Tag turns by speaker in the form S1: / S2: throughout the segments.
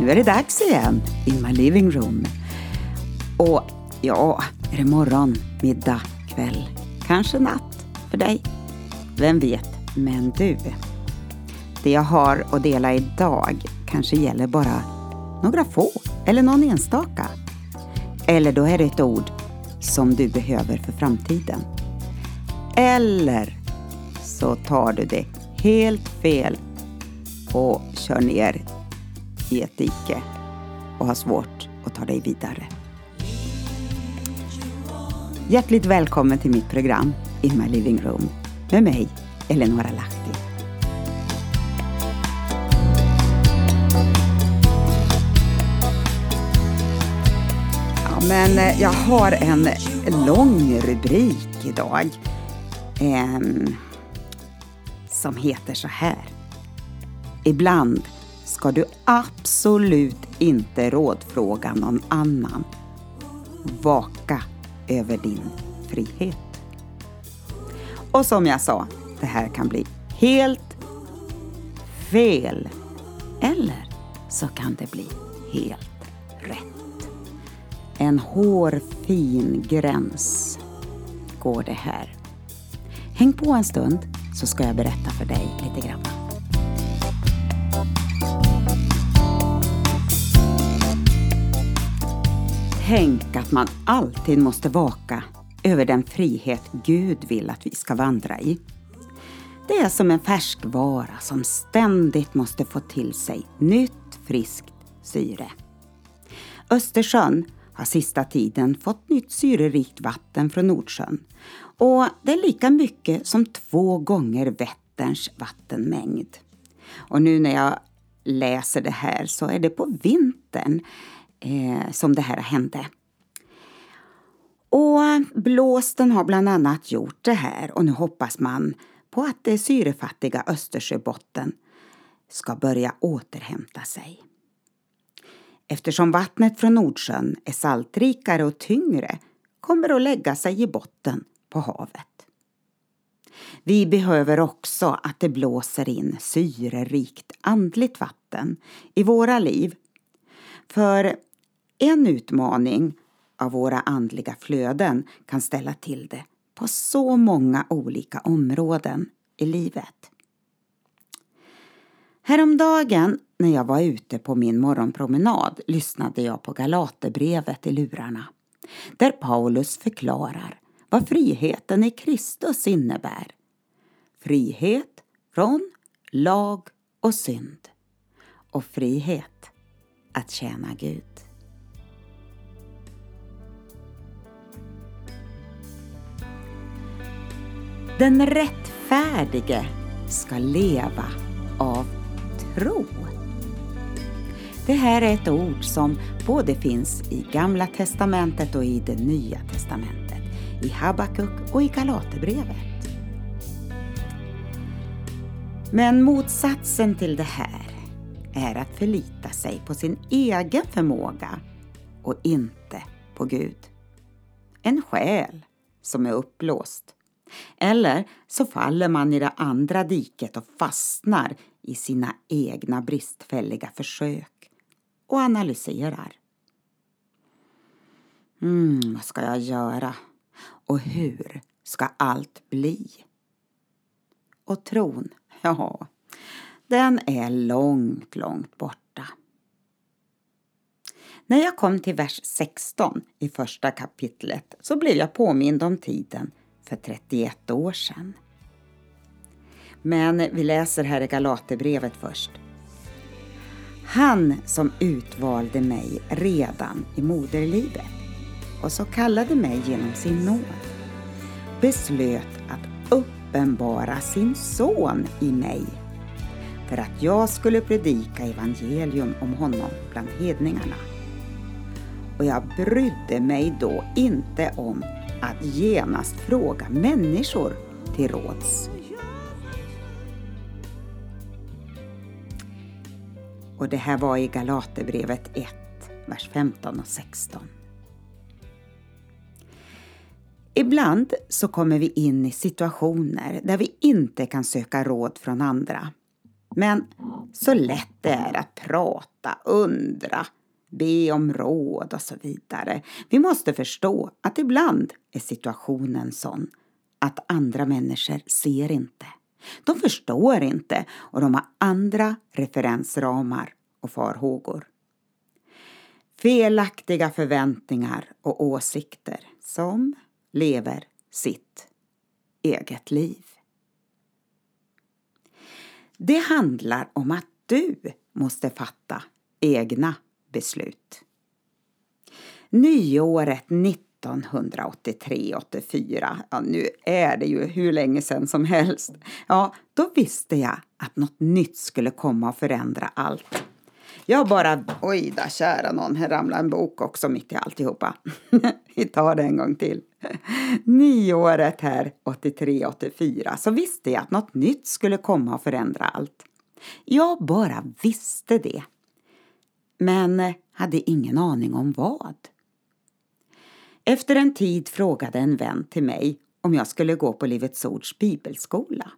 S1: Nu är det dags igen in my living room. Och ja, är det morgon, middag, kväll, kanske natt för dig? Vem vet? Men du, det jag har att dela idag kanske gäller bara några få eller någon enstaka. Eller då är det ett ord som du behöver för framtiden. Eller så tar du det helt fel och kör ner i ett dike och har svårt att ta dig vidare. Hjärtligt välkommen till mitt program In My Living Room med mig, Eleonora Lahti. Ja, men eh, jag har en lång rubrik idag eh, som heter så här. Ibland ska du absolut inte rådfråga någon annan. Vaka över din frihet. Och som jag sa, det här kan bli helt fel. Eller så kan det bli helt rätt. En hårfin gräns går det här. Häng på en stund så ska jag berätta för dig lite grann. Tänk att man alltid måste vaka över den frihet Gud vill att vi ska vandra i. Det är som en färskvara som ständigt måste få till sig nytt friskt syre. Östersjön har sista tiden fått nytt syrerikt vatten från Nordsjön och det är lika mycket som två gånger Vätterns vattenmängd. Och nu när jag läser det här så är det på vintern eh, som det här hände. Och blåsten har bland annat gjort det här och nu hoppas man på att det syrefattiga Östersjöbotten ska börja återhämta sig. Eftersom vattnet från Nordsjön är saltrikare och tyngre kommer det att lägga sig i botten på havet. Vi behöver också att det blåser in syrerikt andligt vatten i våra liv. För en utmaning av våra andliga flöden kan ställa till det på så många olika områden i livet. Häromdagen när jag var ute på min morgonpromenad lyssnade jag på Galaterbrevet i lurarna där Paulus förklarar vad friheten i Kristus innebär. Frihet från lag och synd och frihet att tjäna Gud. Den rättfärdige ska leva av tro. Det här är ett ord som både finns i Gamla testamentet och i det Nya testamentet, i Habakuk och i Galaterbrevet. Men motsatsen till det här är att förlita sig på sin egen förmåga och inte på Gud. En själ som är uppblåst eller så faller man i det andra diket och fastnar i sina egna bristfälliga försök och analyserar. Mm, vad ska jag göra? Och hur ska allt bli? Och tron, ja, den är långt, långt borta. När jag kom till vers 16 i första kapitlet så blev jag påmind om tiden för 31 år sedan. Men vi läser här i Galaterbrevet först. Han som utvalde mig redan i moderlivet och så kallade mig genom sin nåd beslöt att uppenbara sin son i mig för att jag skulle predika evangelium om honom bland hedningarna. Och jag brydde mig då inte om att genast fråga människor till råds. Och det här var i Galaterbrevet 1, vers 15 och 16. Ibland så kommer vi in i situationer där vi inte kan söka råd från andra. Men så lätt det är att prata, undra, be om råd och så vidare. Vi måste förstå att ibland är situationen sån att andra människor ser inte. De förstår inte och de har andra referensramar och farhågor. Felaktiga förväntningar och åsikter som lever sitt eget liv. Det handlar om att du måste fatta egna beslut. Nyåret 1983-84, ja nu är det ju hur länge sedan som helst, ja då visste jag att något nytt skulle komma och förändra allt. Jag bara, oj då kära någon, här ramlade en bok också mitt i alltihopa. Vi tar det en gång till. Nyåret här, 83-84, så visste jag att något nytt skulle komma och förändra allt. Jag bara visste det. Men hade ingen aning om vad. Efter en tid frågade en vän till mig om jag skulle gå på Livets Ords bibelskola.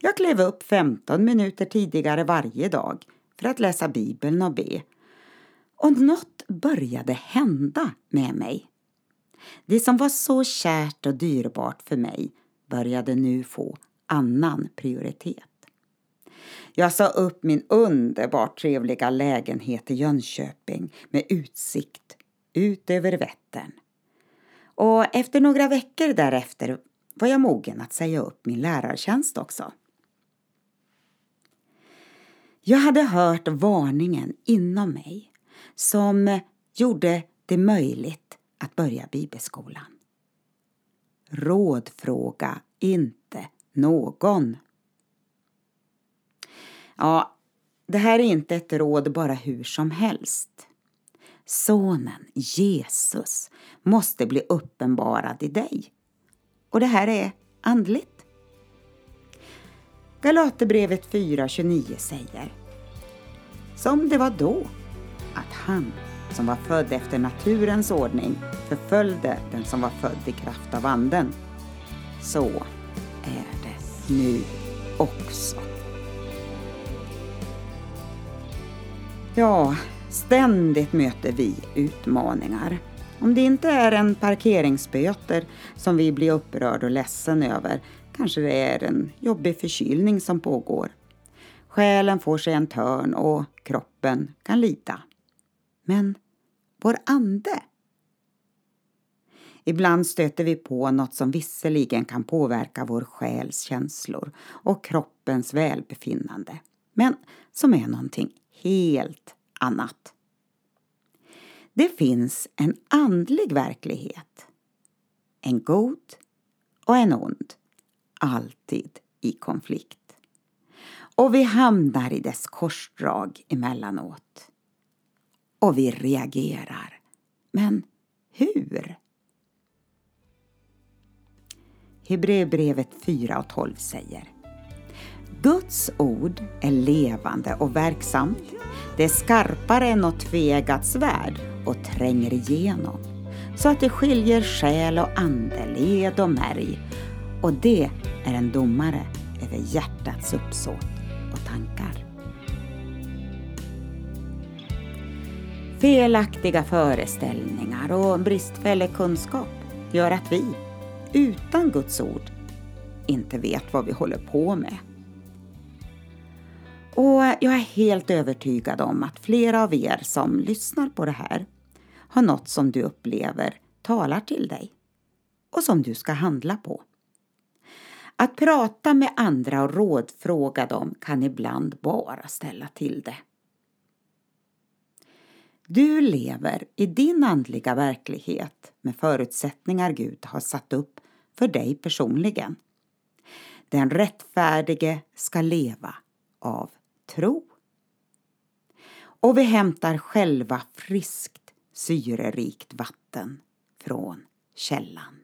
S1: Jag klev upp 15 minuter tidigare varje dag för att läsa Bibeln och be. Och något började hända med mig. Det som var så kärt och dyrbart för mig började nu få annan prioritet. Jag sa upp min underbart trevliga lägenhet i Jönköping med utsikt ut över Vättern. Och efter några veckor därefter var jag mogen att säga upp min lärartjänst också. Jag hade hört varningen inom mig som gjorde det möjligt att börja bibelskolan. Rådfråga inte någon. Ja, det här är inte ett råd bara hur som helst. Sonen, Jesus, måste bli uppenbarad i dig. Och det här är andligt. Galaterbrevet 4.29 säger Som det var då, att han som var född efter naturens ordning förföljde den som var född i kraft av anden. Så är det nu också. Ja, ständigt möter vi utmaningar. Om det inte är en parkeringsböter som vi blir upprörd och ledsen över kanske det är en jobbig förkylning som pågår. Själen får sig en törn och kroppen kan lida. Men vår ande? Ibland stöter vi på något som visserligen kan påverka vår själs känslor och kroppens välbefinnande, men som är någonting helt annat. Det finns en andlig verklighet. En god och en ond alltid i konflikt. Och vi hamnar i dess korsdrag emellanåt. Och vi reagerar. Men hur? Hebreerbrevet 4 och 12 säger Guds ord är levande och verksamt. Det är skarpare än något tvegat svärd och tränger igenom så att det skiljer själ och ande, led och märg och det är en domare över hjärtats uppsåt och tankar. Felaktiga föreställningar och bristfällig kunskap gör att vi, utan Guds ord, inte vet vad vi håller på med. Jag är helt övertygad om att flera av er som lyssnar på det här har något som du upplever talar till dig och som du ska handla på. Att prata med andra och rådfråga dem kan ibland bara ställa till det. Du lever i din andliga verklighet med förutsättningar Gud har satt upp för dig personligen. Den rättfärdige ska leva av tro. Och vi hämtar själva friskt syrerikt vatten från källan.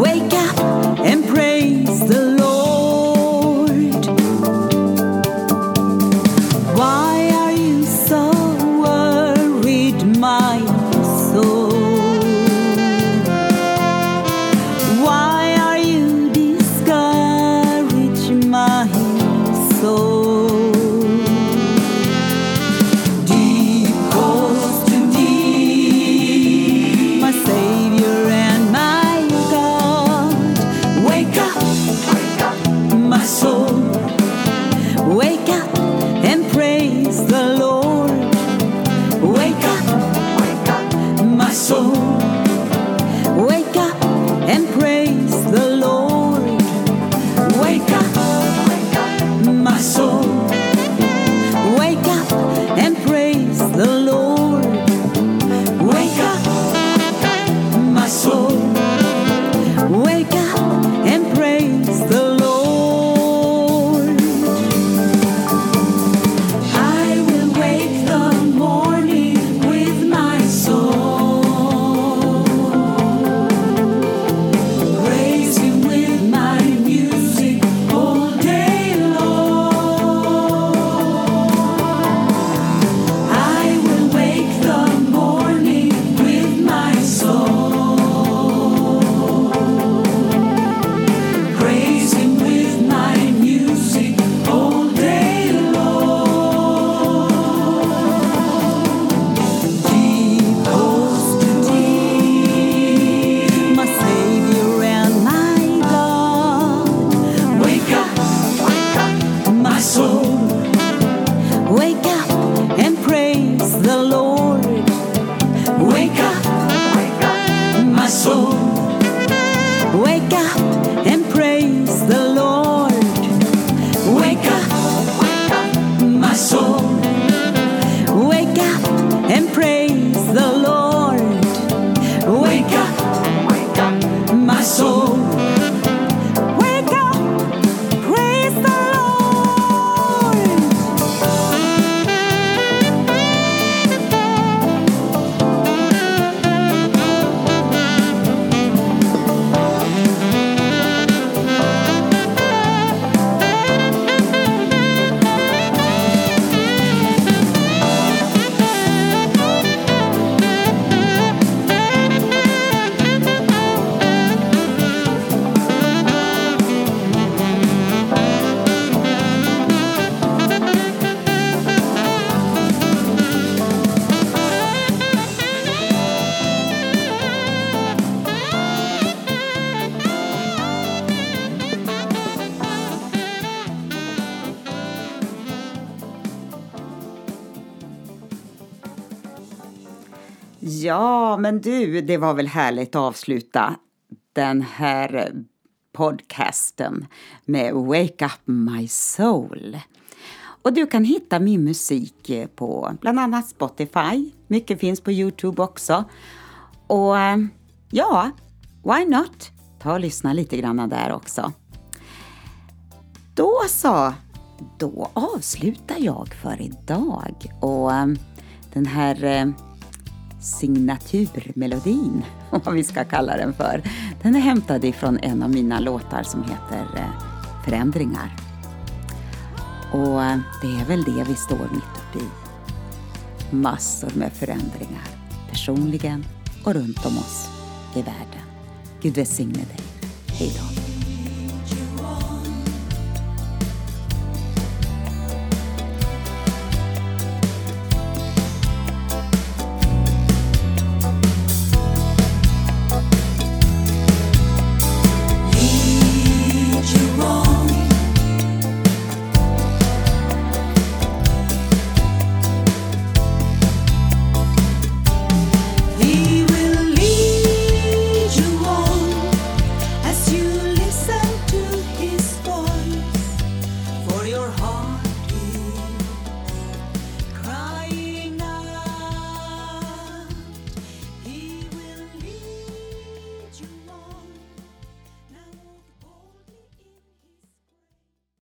S2: Wake up and praise Ja, men du, det var väl härligt att avsluta den här podcasten med Wake Up My Soul. Och du kan hitta min musik på bland annat Spotify. Mycket finns på Youtube också. Och eh, ja, why not? Ta och lyssna lite grann där också. Då så, då avslutar jag för idag. Och eh, den här eh, signaturmelodin, vad vi ska kalla den för. Den är hämtad ifrån en av mina låtar som heter eh, Förändringar. Och eh, det är väl det vi står mitt uppe i. Massor med förändringar, personligen och runt om oss i världen. Gud välsigne dig. Hej då.